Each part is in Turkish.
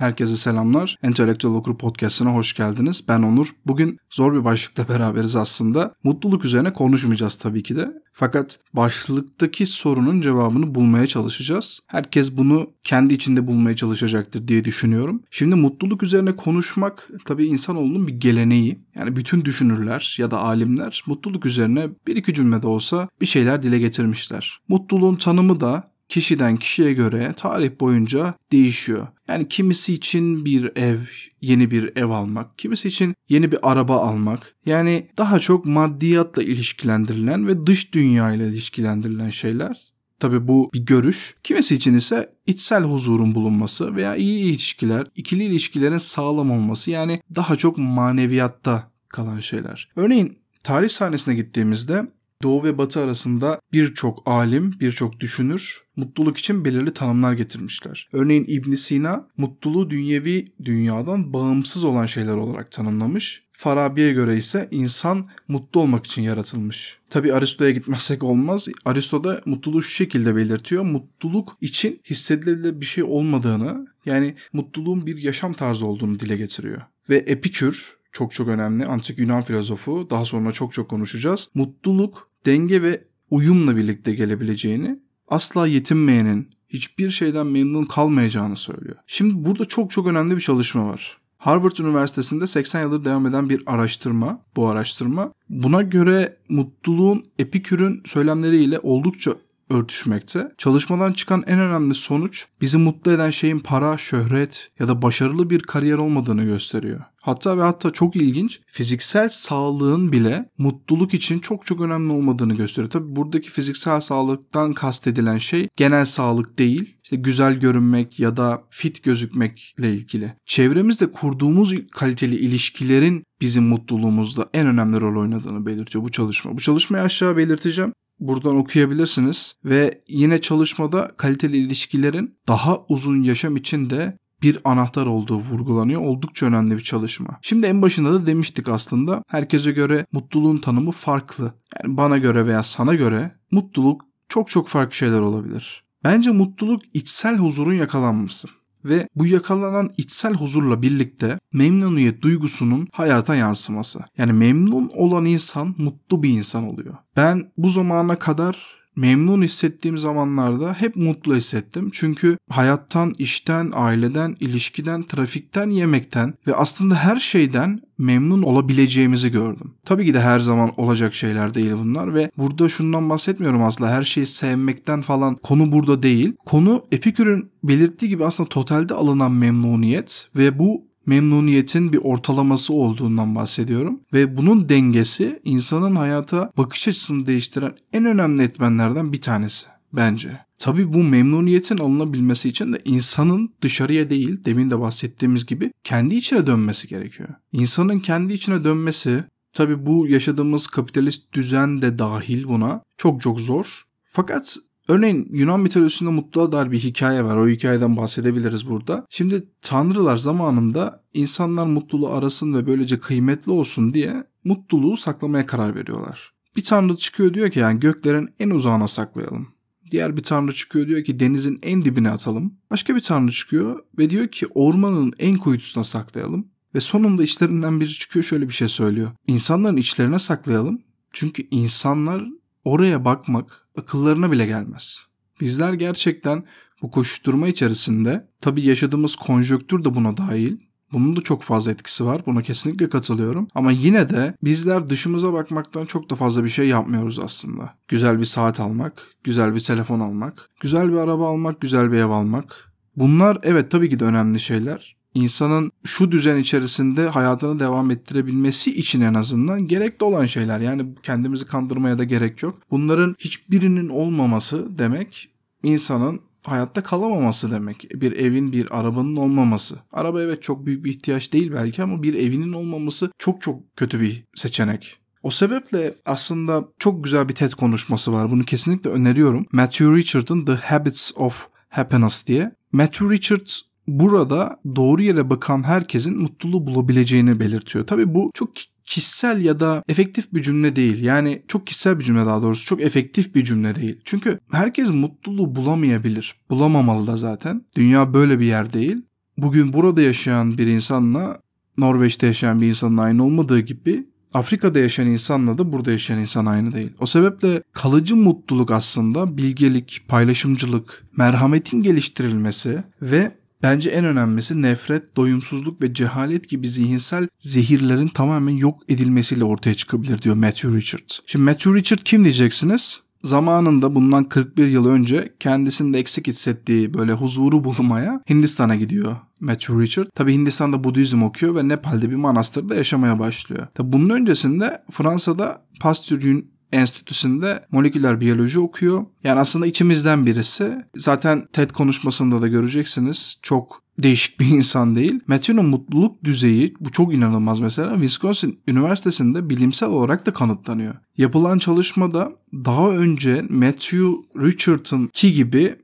Herkese selamlar. Entelektüel Okur Podcast'ına hoş geldiniz. Ben Onur. Bugün zor bir başlıkla beraberiz aslında. Mutluluk üzerine konuşmayacağız tabii ki de. Fakat başlıktaki sorunun cevabını bulmaya çalışacağız. Herkes bunu kendi içinde bulmaya çalışacaktır diye düşünüyorum. Şimdi mutluluk üzerine konuşmak tabii insanoğlunun bir geleneği. Yani bütün düşünürler ya da alimler mutluluk üzerine bir iki cümlede olsa bir şeyler dile getirmişler. Mutluluğun tanımı da kişiden kişiye göre tarih boyunca değişiyor. Yani kimisi için bir ev, yeni bir ev almak, kimisi için yeni bir araba almak. Yani daha çok maddiyatla ilişkilendirilen ve dış dünya ile ilişkilendirilen şeyler. Tabi bu bir görüş. Kimisi için ise içsel huzurun bulunması veya iyi ilişkiler, ikili ilişkilerin sağlam olması yani daha çok maneviyatta kalan şeyler. Örneğin tarih sahnesine gittiğimizde Doğu ve Batı arasında birçok alim, birçok düşünür mutluluk için belirli tanımlar getirmişler. Örneğin İbn Sina mutluluğu dünyevi dünyadan bağımsız olan şeyler olarak tanımlamış. Farabi'ye göre ise insan mutlu olmak için yaratılmış. Tabi Aristo'ya gitmezsek olmaz. Aristo da mutluluğu şu şekilde belirtiyor. Mutluluk için hissedilebilir bir şey olmadığını yani mutluluğun bir yaşam tarzı olduğunu dile getiriyor. Ve Epikür çok çok önemli antik Yunan filozofu daha sonra çok çok konuşacağız. Mutluluk denge ve uyumla birlikte gelebileceğini, asla yetinmeyenin hiçbir şeyden memnun kalmayacağını söylüyor. Şimdi burada çok çok önemli bir çalışma var. Harvard Üniversitesi'nde 80 yıldır devam eden bir araştırma, bu araştırma. Buna göre mutluluğun Epikür'ün söylemleriyle oldukça örtüşmekte. Çalışmadan çıkan en önemli sonuç bizi mutlu eden şeyin para, şöhret ya da başarılı bir kariyer olmadığını gösteriyor. Hatta ve hatta çok ilginç fiziksel sağlığın bile mutluluk için çok çok önemli olmadığını gösteriyor. Tabi buradaki fiziksel sağlıktan kastedilen şey genel sağlık değil. İşte güzel görünmek ya da fit gözükmekle ilgili. Çevremizde kurduğumuz kaliteli ilişkilerin bizim mutluluğumuzda en önemli rol oynadığını belirtiyor bu çalışma. Bu çalışmayı aşağı belirteceğim buradan okuyabilirsiniz ve yine çalışmada kaliteli ilişkilerin daha uzun yaşam için de bir anahtar olduğu vurgulanıyor. Oldukça önemli bir çalışma. Şimdi en başında da demiştik aslında herkese göre mutluluğun tanımı farklı. Yani bana göre veya sana göre mutluluk çok çok farklı şeyler olabilir. Bence mutluluk içsel huzurun yakalanması ve bu yakalanan içsel huzurla birlikte memnuniyet duygusunun hayata yansıması. Yani memnun olan insan mutlu bir insan oluyor. Ben bu zamana kadar memnun hissettiğim zamanlarda hep mutlu hissettim. Çünkü hayattan, işten, aileden, ilişkiden, trafikten, yemekten ve aslında her şeyden memnun olabileceğimizi gördüm. Tabii ki de her zaman olacak şeyler değil bunlar ve burada şundan bahsetmiyorum aslında her şeyi sevmekten falan konu burada değil. Konu Epikür'ün belirttiği gibi aslında totalde alınan memnuniyet ve bu memnuniyetin bir ortalaması olduğundan bahsediyorum. Ve bunun dengesi insanın hayata bakış açısını değiştiren en önemli etmenlerden bir tanesi bence. Tabii bu memnuniyetin alınabilmesi için de insanın dışarıya değil demin de bahsettiğimiz gibi kendi içine dönmesi gerekiyor. İnsanın kendi içine dönmesi tabii bu yaşadığımız kapitalist düzen de dahil buna çok çok zor. Fakat Örneğin Yunan mitolojisinde mutluluğa dair bir hikaye var. O hikayeden bahsedebiliriz burada. Şimdi tanrılar zamanında insanlar mutluluğu arasın ve böylece kıymetli olsun diye mutluluğu saklamaya karar veriyorlar. Bir tanrı çıkıyor diyor ki yani göklerin en uzağına saklayalım. Diğer bir tanrı çıkıyor diyor ki denizin en dibine atalım. Başka bir tanrı çıkıyor ve diyor ki ormanın en kuytusuna saklayalım. Ve sonunda içlerinden biri çıkıyor şöyle bir şey söylüyor. İnsanların içlerine saklayalım. Çünkü insanlar oraya bakmak akıllarına bile gelmez. Bizler gerçekten bu koşuşturma içerisinde tabii yaşadığımız konjöktür de buna dahil. Bunun da çok fazla etkisi var. Buna kesinlikle katılıyorum. Ama yine de bizler dışımıza bakmaktan çok da fazla bir şey yapmıyoruz aslında. Güzel bir saat almak, güzel bir telefon almak, güzel bir araba almak, güzel bir ev almak. Bunlar evet tabii ki de önemli şeyler insanın şu düzen içerisinde hayatını devam ettirebilmesi için en azından gerekli olan şeyler. Yani kendimizi kandırmaya da gerek yok. Bunların hiçbirinin olmaması demek insanın hayatta kalamaması demek. Bir evin, bir arabanın olmaması. Araba evet çok büyük bir ihtiyaç değil belki ama bir evinin olmaması çok çok kötü bir seçenek. O sebeple aslında çok güzel bir TED konuşması var. Bunu kesinlikle öneriyorum. Matthew Richard'ın The Habits of Happiness diye. Matthew Richard burada doğru yere bakan herkesin mutluluğu bulabileceğini belirtiyor. Tabii bu çok kişisel ya da efektif bir cümle değil. Yani çok kişisel bir cümle daha doğrusu. Çok efektif bir cümle değil. Çünkü herkes mutluluğu bulamayabilir. Bulamamalı da zaten. Dünya böyle bir yer değil. bugün burada yaşayan bir insanla Norveç'te yaşayan bir insanın aynı olmadığı gibi Afrika'da yaşayan insanla da burada yaşayan insan aynı değil. O sebeple kalıcı mutluluk aslında bilgelik, paylaşımcılık, merhametin geliştirilmesi ve bence en önemlisi nefret, doyumsuzluk ve cehalet gibi zihinsel zehirlerin tamamen yok edilmesiyle ortaya çıkabilir diyor Matthew Richard. Şimdi Matthew Richard kim diyeceksiniz? Zamanında bundan 41 yıl önce kendisinde eksik hissettiği böyle huzuru bulmaya Hindistan'a gidiyor Matthew Richard. Tabi Hindistan'da Budizm okuyor ve Nepal'de bir manastırda yaşamaya başlıyor. Tabi bunun öncesinde Fransa'da Pasteur'ün enstitüsünde moleküler biyoloji okuyor. Yani aslında içimizden birisi. Zaten TED konuşmasında da göreceksiniz. Çok değişik bir insan değil. Matthew'nun mutluluk düzeyi bu çok inanılmaz mesela. Wisconsin Üniversitesi'nde bilimsel olarak da kanıtlanıyor. Yapılan çalışmada daha önce Matthew Richardson ki gibi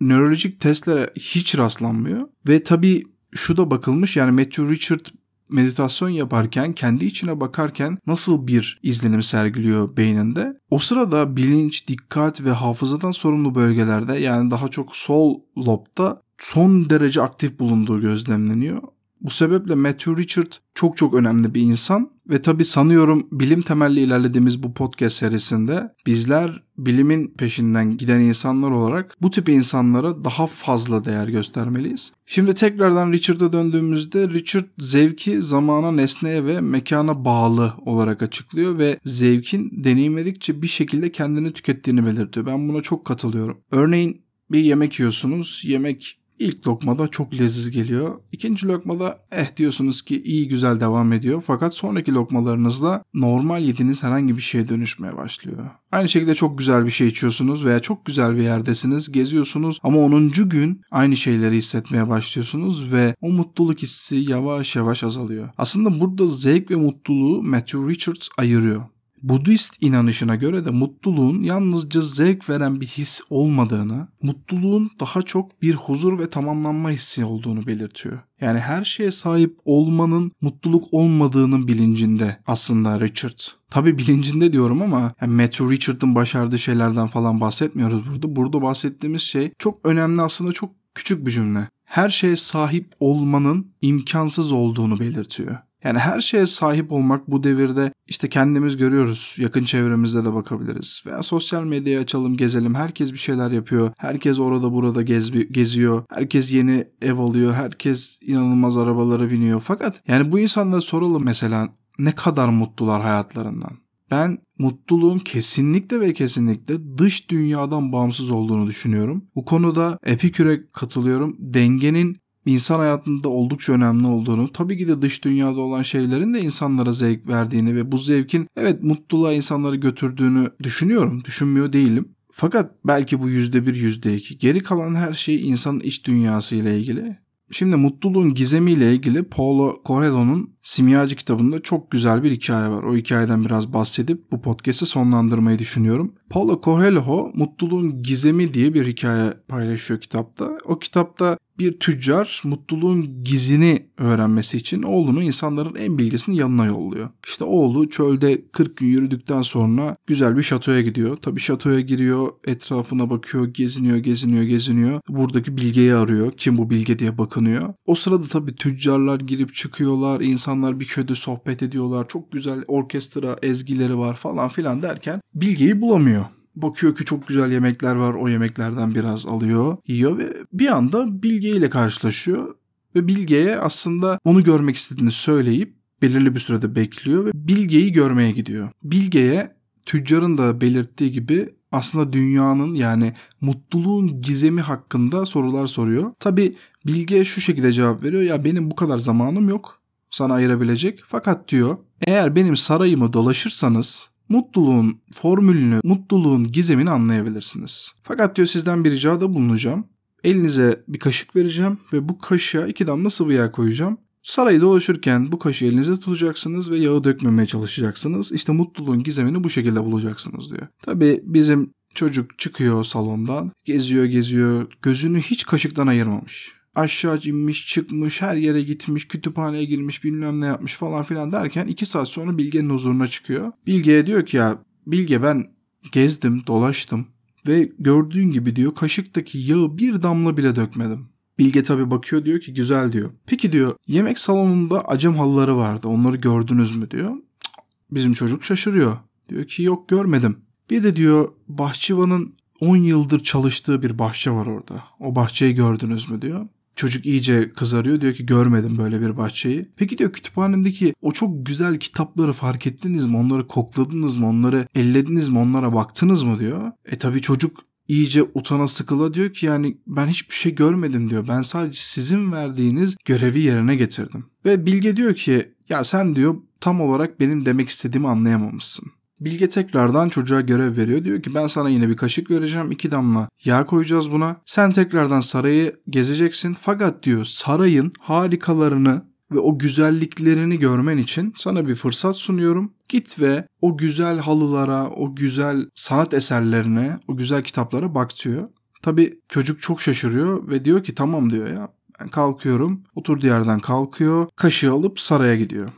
nörolojik testlere hiç rastlanmıyor. Ve tabii şu da bakılmış yani Matthew Richard meditasyon yaparken, kendi içine bakarken nasıl bir izlenim sergiliyor beyninde? O sırada bilinç, dikkat ve hafızadan sorumlu bölgelerde yani daha çok sol lobda son derece aktif bulunduğu gözlemleniyor. Bu sebeple Matthew Richard çok çok önemli bir insan ve tabi sanıyorum bilim temelli ilerlediğimiz bu podcast serisinde bizler bilimin peşinden giden insanlar olarak bu tip insanlara daha fazla değer göstermeliyiz. Şimdi tekrardan Richard'a döndüğümüzde Richard zevki zamana, nesneye ve mekana bağlı olarak açıklıyor ve zevkin deneyimledikçe bir şekilde kendini tükettiğini belirtiyor. Ben buna çok katılıyorum. Örneğin bir yemek yiyorsunuz. Yemek İlk lokmada çok leziz geliyor. İkinci lokmada eh diyorsunuz ki iyi güzel devam ediyor. Fakat sonraki lokmalarınızda normal yediğiniz herhangi bir şeye dönüşmeye başlıyor. Aynı şekilde çok güzel bir şey içiyorsunuz veya çok güzel bir yerdesiniz, geziyorsunuz ama 10. gün aynı şeyleri hissetmeye başlıyorsunuz ve o mutluluk hissi yavaş yavaş azalıyor. Aslında burada zevk ve mutluluğu Matthew Richards ayırıyor. Budist inanışına göre de mutluluğun yalnızca zevk veren bir his olmadığını, mutluluğun daha çok bir huzur ve tamamlanma hissi olduğunu belirtiyor. Yani her şeye sahip olmanın mutluluk olmadığının bilincinde aslında Richard. Tabi bilincinde diyorum ama yani Matthew Richard'ın başardığı şeylerden falan bahsetmiyoruz burada. Burada bahsettiğimiz şey çok önemli aslında çok küçük bir cümle. Her şeye sahip olmanın imkansız olduğunu belirtiyor. Yani her şeye sahip olmak bu devirde işte kendimiz görüyoruz. Yakın çevremizde de bakabiliriz. Veya sosyal medyayı açalım gezelim. Herkes bir şeyler yapıyor. Herkes orada burada gez, geziyor. Herkes yeni ev alıyor. Herkes inanılmaz arabalara biniyor. Fakat yani bu insanlara soralım mesela ne kadar mutlular hayatlarından. Ben mutluluğun kesinlikle ve kesinlikle dış dünyadan bağımsız olduğunu düşünüyorum. Bu konuda Epikür'e katılıyorum. Dengenin insan hayatında oldukça önemli olduğunu, tabii ki de dış dünyada olan şeylerin de insanlara zevk verdiğini ve bu zevkin evet mutluluğa insanları götürdüğünü düşünüyorum. Düşünmüyor değilim. Fakat belki bu yüzde bir, yüzde iki. Geri kalan her şey insanın iç dünyası ile ilgili. Şimdi mutluluğun gizemiyle ilgili Paulo Coelho'nun Simyacı kitabında çok güzel bir hikaye var. O hikayeden biraz bahsedip bu podcast'i sonlandırmayı düşünüyorum. Paulo Coelho mutluluğun gizemi diye bir hikaye paylaşıyor kitapta. O kitapta bir tüccar mutluluğun gizini öğrenmesi için oğlunu insanların en bilgisinin yanına yolluyor. İşte oğlu çölde 40 gün yürüdükten sonra güzel bir şatoya gidiyor. Tabi şatoya giriyor, etrafına bakıyor, geziniyor, geziniyor, geziniyor. Buradaki bilgeyi arıyor. Kim bu bilge diye bakınıyor. O sırada tabi tüccarlar girip çıkıyorlar, insanlar bir köyde sohbet ediyorlar. Çok güzel orkestra ezgileri var falan filan derken bilgeyi bulamıyor. Bakıyor ki çok güzel yemekler var. O yemeklerden biraz alıyor, yiyor ve bir anda Bilge ile karşılaşıyor. Ve Bilge'ye aslında onu görmek istediğini söyleyip belirli bir sürede bekliyor ve Bilge'yi görmeye gidiyor. Bilge'ye tüccarın da belirttiği gibi aslında dünyanın yani mutluluğun gizemi hakkında sorular soruyor. Tabi Bilge şu şekilde cevap veriyor. Ya benim bu kadar zamanım yok sana ayırabilecek. Fakat diyor eğer benim sarayımı dolaşırsanız mutluluğun formülünü, mutluluğun gizemini anlayabilirsiniz. Fakat diyor sizden bir ricada bulunacağım. Elinize bir kaşık vereceğim ve bu kaşığa iki damla sıvı yağ koyacağım. Sarayı dolaşırken bu kaşığı elinize tutacaksınız ve yağı dökmemeye çalışacaksınız. İşte mutluluğun gizemini bu şekilde bulacaksınız diyor. Tabi bizim çocuk çıkıyor salondan, geziyor geziyor, gözünü hiç kaşıktan ayırmamış aşağı inmiş çıkmış her yere gitmiş kütüphaneye girmiş bilmem ne yapmış falan filan derken iki saat sonra Bilge'nin huzuruna çıkıyor. Bilge'ye diyor ki ya Bilge ben gezdim dolaştım ve gördüğün gibi diyor kaşıktaki yağı bir damla bile dökmedim. Bilge tabi bakıyor diyor ki güzel diyor. Peki diyor yemek salonunda acem halıları vardı onları gördünüz mü diyor. Bizim çocuk şaşırıyor. Diyor ki yok görmedim. Bir de diyor bahçıvanın 10 yıldır çalıştığı bir bahçe var orada. O bahçeyi gördünüz mü diyor. Çocuk iyice kızarıyor diyor ki görmedim böyle bir bahçeyi. Peki diyor kütüphanemdeki o çok güzel kitapları fark ettiniz mi? Onları kokladınız mı? Onları ellediniz mi? Onlara baktınız mı diyor. E tabi çocuk iyice utana sıkıla diyor ki yani ben hiçbir şey görmedim diyor. Ben sadece sizin verdiğiniz görevi yerine getirdim. Ve Bilge diyor ki ya sen diyor tam olarak benim demek istediğimi anlayamamışsın. Bilge tekrardan çocuğa görev veriyor. Diyor ki ben sana yine bir kaşık vereceğim. iki damla yağ koyacağız buna. Sen tekrardan sarayı gezeceksin. Fakat diyor sarayın harikalarını ve o güzelliklerini görmen için sana bir fırsat sunuyorum. Git ve o güzel halılara, o güzel sanat eserlerine, o güzel kitaplara bak diyor. Tabi çocuk çok şaşırıyor ve diyor ki tamam diyor ya ben kalkıyorum. Oturduğu yerden kalkıyor. Kaşığı alıp saraya gidiyor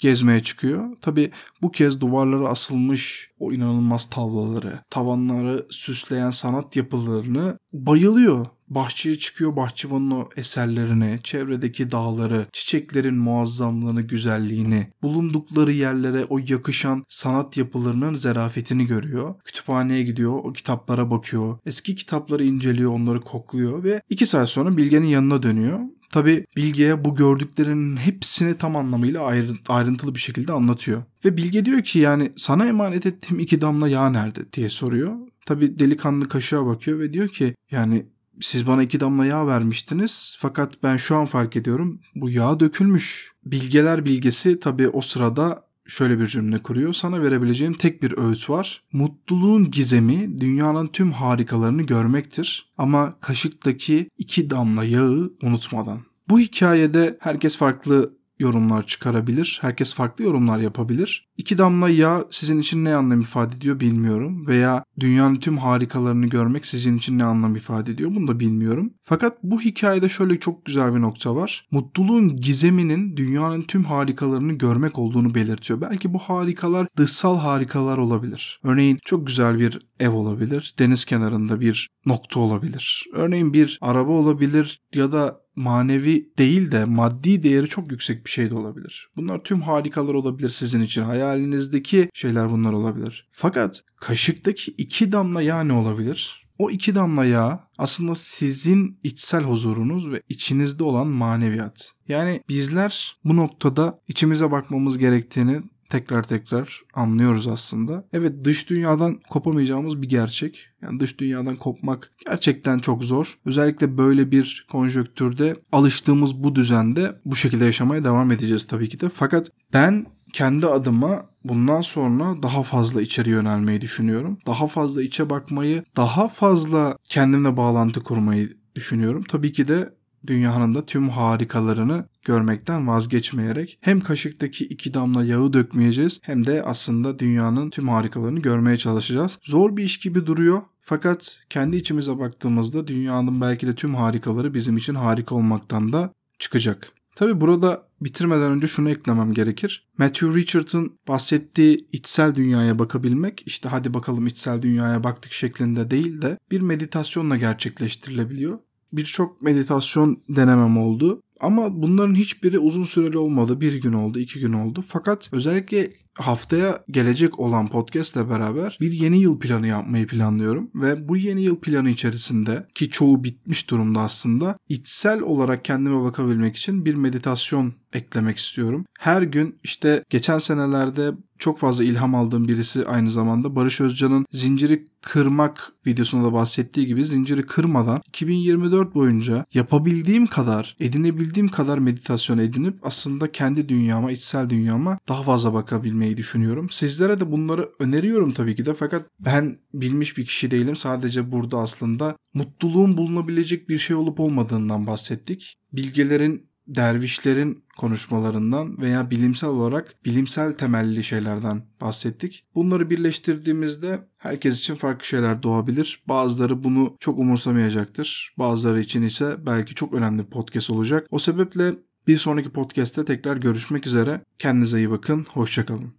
gezmeye çıkıyor. Tabi bu kez duvarlara asılmış o inanılmaz tavlaları, tavanları süsleyen sanat yapılarını bayılıyor. Bahçeye çıkıyor bahçıvanın o eserlerine, çevredeki dağları, çiçeklerin muazzamlığını, güzelliğini, bulundukları yerlere o yakışan sanat yapılarının zerafetini görüyor. Kütüphaneye gidiyor, o kitaplara bakıyor, eski kitapları inceliyor, onları kokluyor ve iki saat sonra Bilge'nin yanına dönüyor. Tabi Bilge'ye bu gördüklerinin hepsini tam anlamıyla ayrıntılı bir şekilde anlatıyor. Ve Bilge diyor ki yani sana emanet ettiğim iki damla yağ nerede diye soruyor. Tabi delikanlı kaşığa bakıyor ve diyor ki yani siz bana iki damla yağ vermiştiniz fakat ben şu an fark ediyorum bu yağ dökülmüş. Bilgeler bilgesi tabi o sırada şöyle bir cümle kuruyor. Sana verebileceğim tek bir öğüt var. Mutluluğun gizemi dünyanın tüm harikalarını görmektir. Ama kaşıktaki iki damla yağı unutmadan. Bu hikayede herkes farklı yorumlar çıkarabilir. Herkes farklı yorumlar yapabilir. İki damla yağ sizin için ne anlam ifade ediyor bilmiyorum. Veya dünyanın tüm harikalarını görmek sizin için ne anlam ifade ediyor bunu da bilmiyorum. Fakat bu hikayede şöyle çok güzel bir nokta var. Mutluluğun gizeminin dünyanın tüm harikalarını görmek olduğunu belirtiyor. Belki bu harikalar dışsal harikalar olabilir. Örneğin çok güzel bir ev olabilir. Deniz kenarında bir nokta olabilir. Örneğin bir araba olabilir ya da manevi değil de maddi değeri çok yüksek bir şey de olabilir. Bunlar tüm harikalar olabilir sizin için. Hayalinizdeki şeyler bunlar olabilir. Fakat kaşıktaki iki damla yağ ne olabilir? O iki damla yağ aslında sizin içsel huzurunuz ve içinizde olan maneviyat. Yani bizler bu noktada içimize bakmamız gerektiğini tekrar tekrar anlıyoruz aslında. Evet dış dünyadan kopamayacağımız bir gerçek. Yani dış dünyadan kopmak gerçekten çok zor. Özellikle böyle bir konjöktürde alıştığımız bu düzende bu şekilde yaşamaya devam edeceğiz tabii ki de. Fakat ben kendi adıma bundan sonra daha fazla içeri yönelmeyi düşünüyorum. Daha fazla içe bakmayı, daha fazla kendimle bağlantı kurmayı düşünüyorum. Tabii ki de dünyanın da tüm harikalarını görmekten vazgeçmeyerek hem kaşıktaki iki damla yağı dökmeyeceğiz hem de aslında dünyanın tüm harikalarını görmeye çalışacağız. Zor bir iş gibi duruyor fakat kendi içimize baktığımızda dünyanın belki de tüm harikaları bizim için harika olmaktan da çıkacak. Tabi burada bitirmeden önce şunu eklemem gerekir. Matthew Richard'ın bahsettiği içsel dünyaya bakabilmek işte hadi bakalım içsel dünyaya baktık şeklinde değil de bir meditasyonla gerçekleştirilebiliyor birçok meditasyon denemem oldu. Ama bunların hiçbiri uzun süreli olmadı. Bir gün oldu, iki gün oldu. Fakat özellikle haftaya gelecek olan podcast ile beraber bir yeni yıl planı yapmayı planlıyorum. Ve bu yeni yıl planı içerisinde ki çoğu bitmiş durumda aslında içsel olarak kendime bakabilmek için bir meditasyon eklemek istiyorum. Her gün işte geçen senelerde çok fazla ilham aldığım birisi aynı zamanda Barış Özcan'ın zinciri kırmak videosunda da bahsettiği gibi zinciri kırmadan 2024 boyunca yapabildiğim kadar, edinebildiğim kadar meditasyon edinip aslında kendi dünyama, içsel dünyama daha fazla bakabilmeyi düşünüyorum. Sizlere de bunları öneriyorum tabii ki de fakat ben bilmiş bir kişi değilim. Sadece burada aslında mutluluğun bulunabilecek bir şey olup olmadığından bahsettik. Bilgelerin dervişlerin konuşmalarından veya bilimsel olarak bilimsel temelli şeylerden bahsettik. Bunları birleştirdiğimizde herkes için farklı şeyler doğabilir. Bazıları bunu çok umursamayacaktır. Bazıları için ise belki çok önemli bir podcast olacak. O sebeple bir sonraki podcast'te tekrar görüşmek üzere. Kendinize iyi bakın. Hoşçakalın.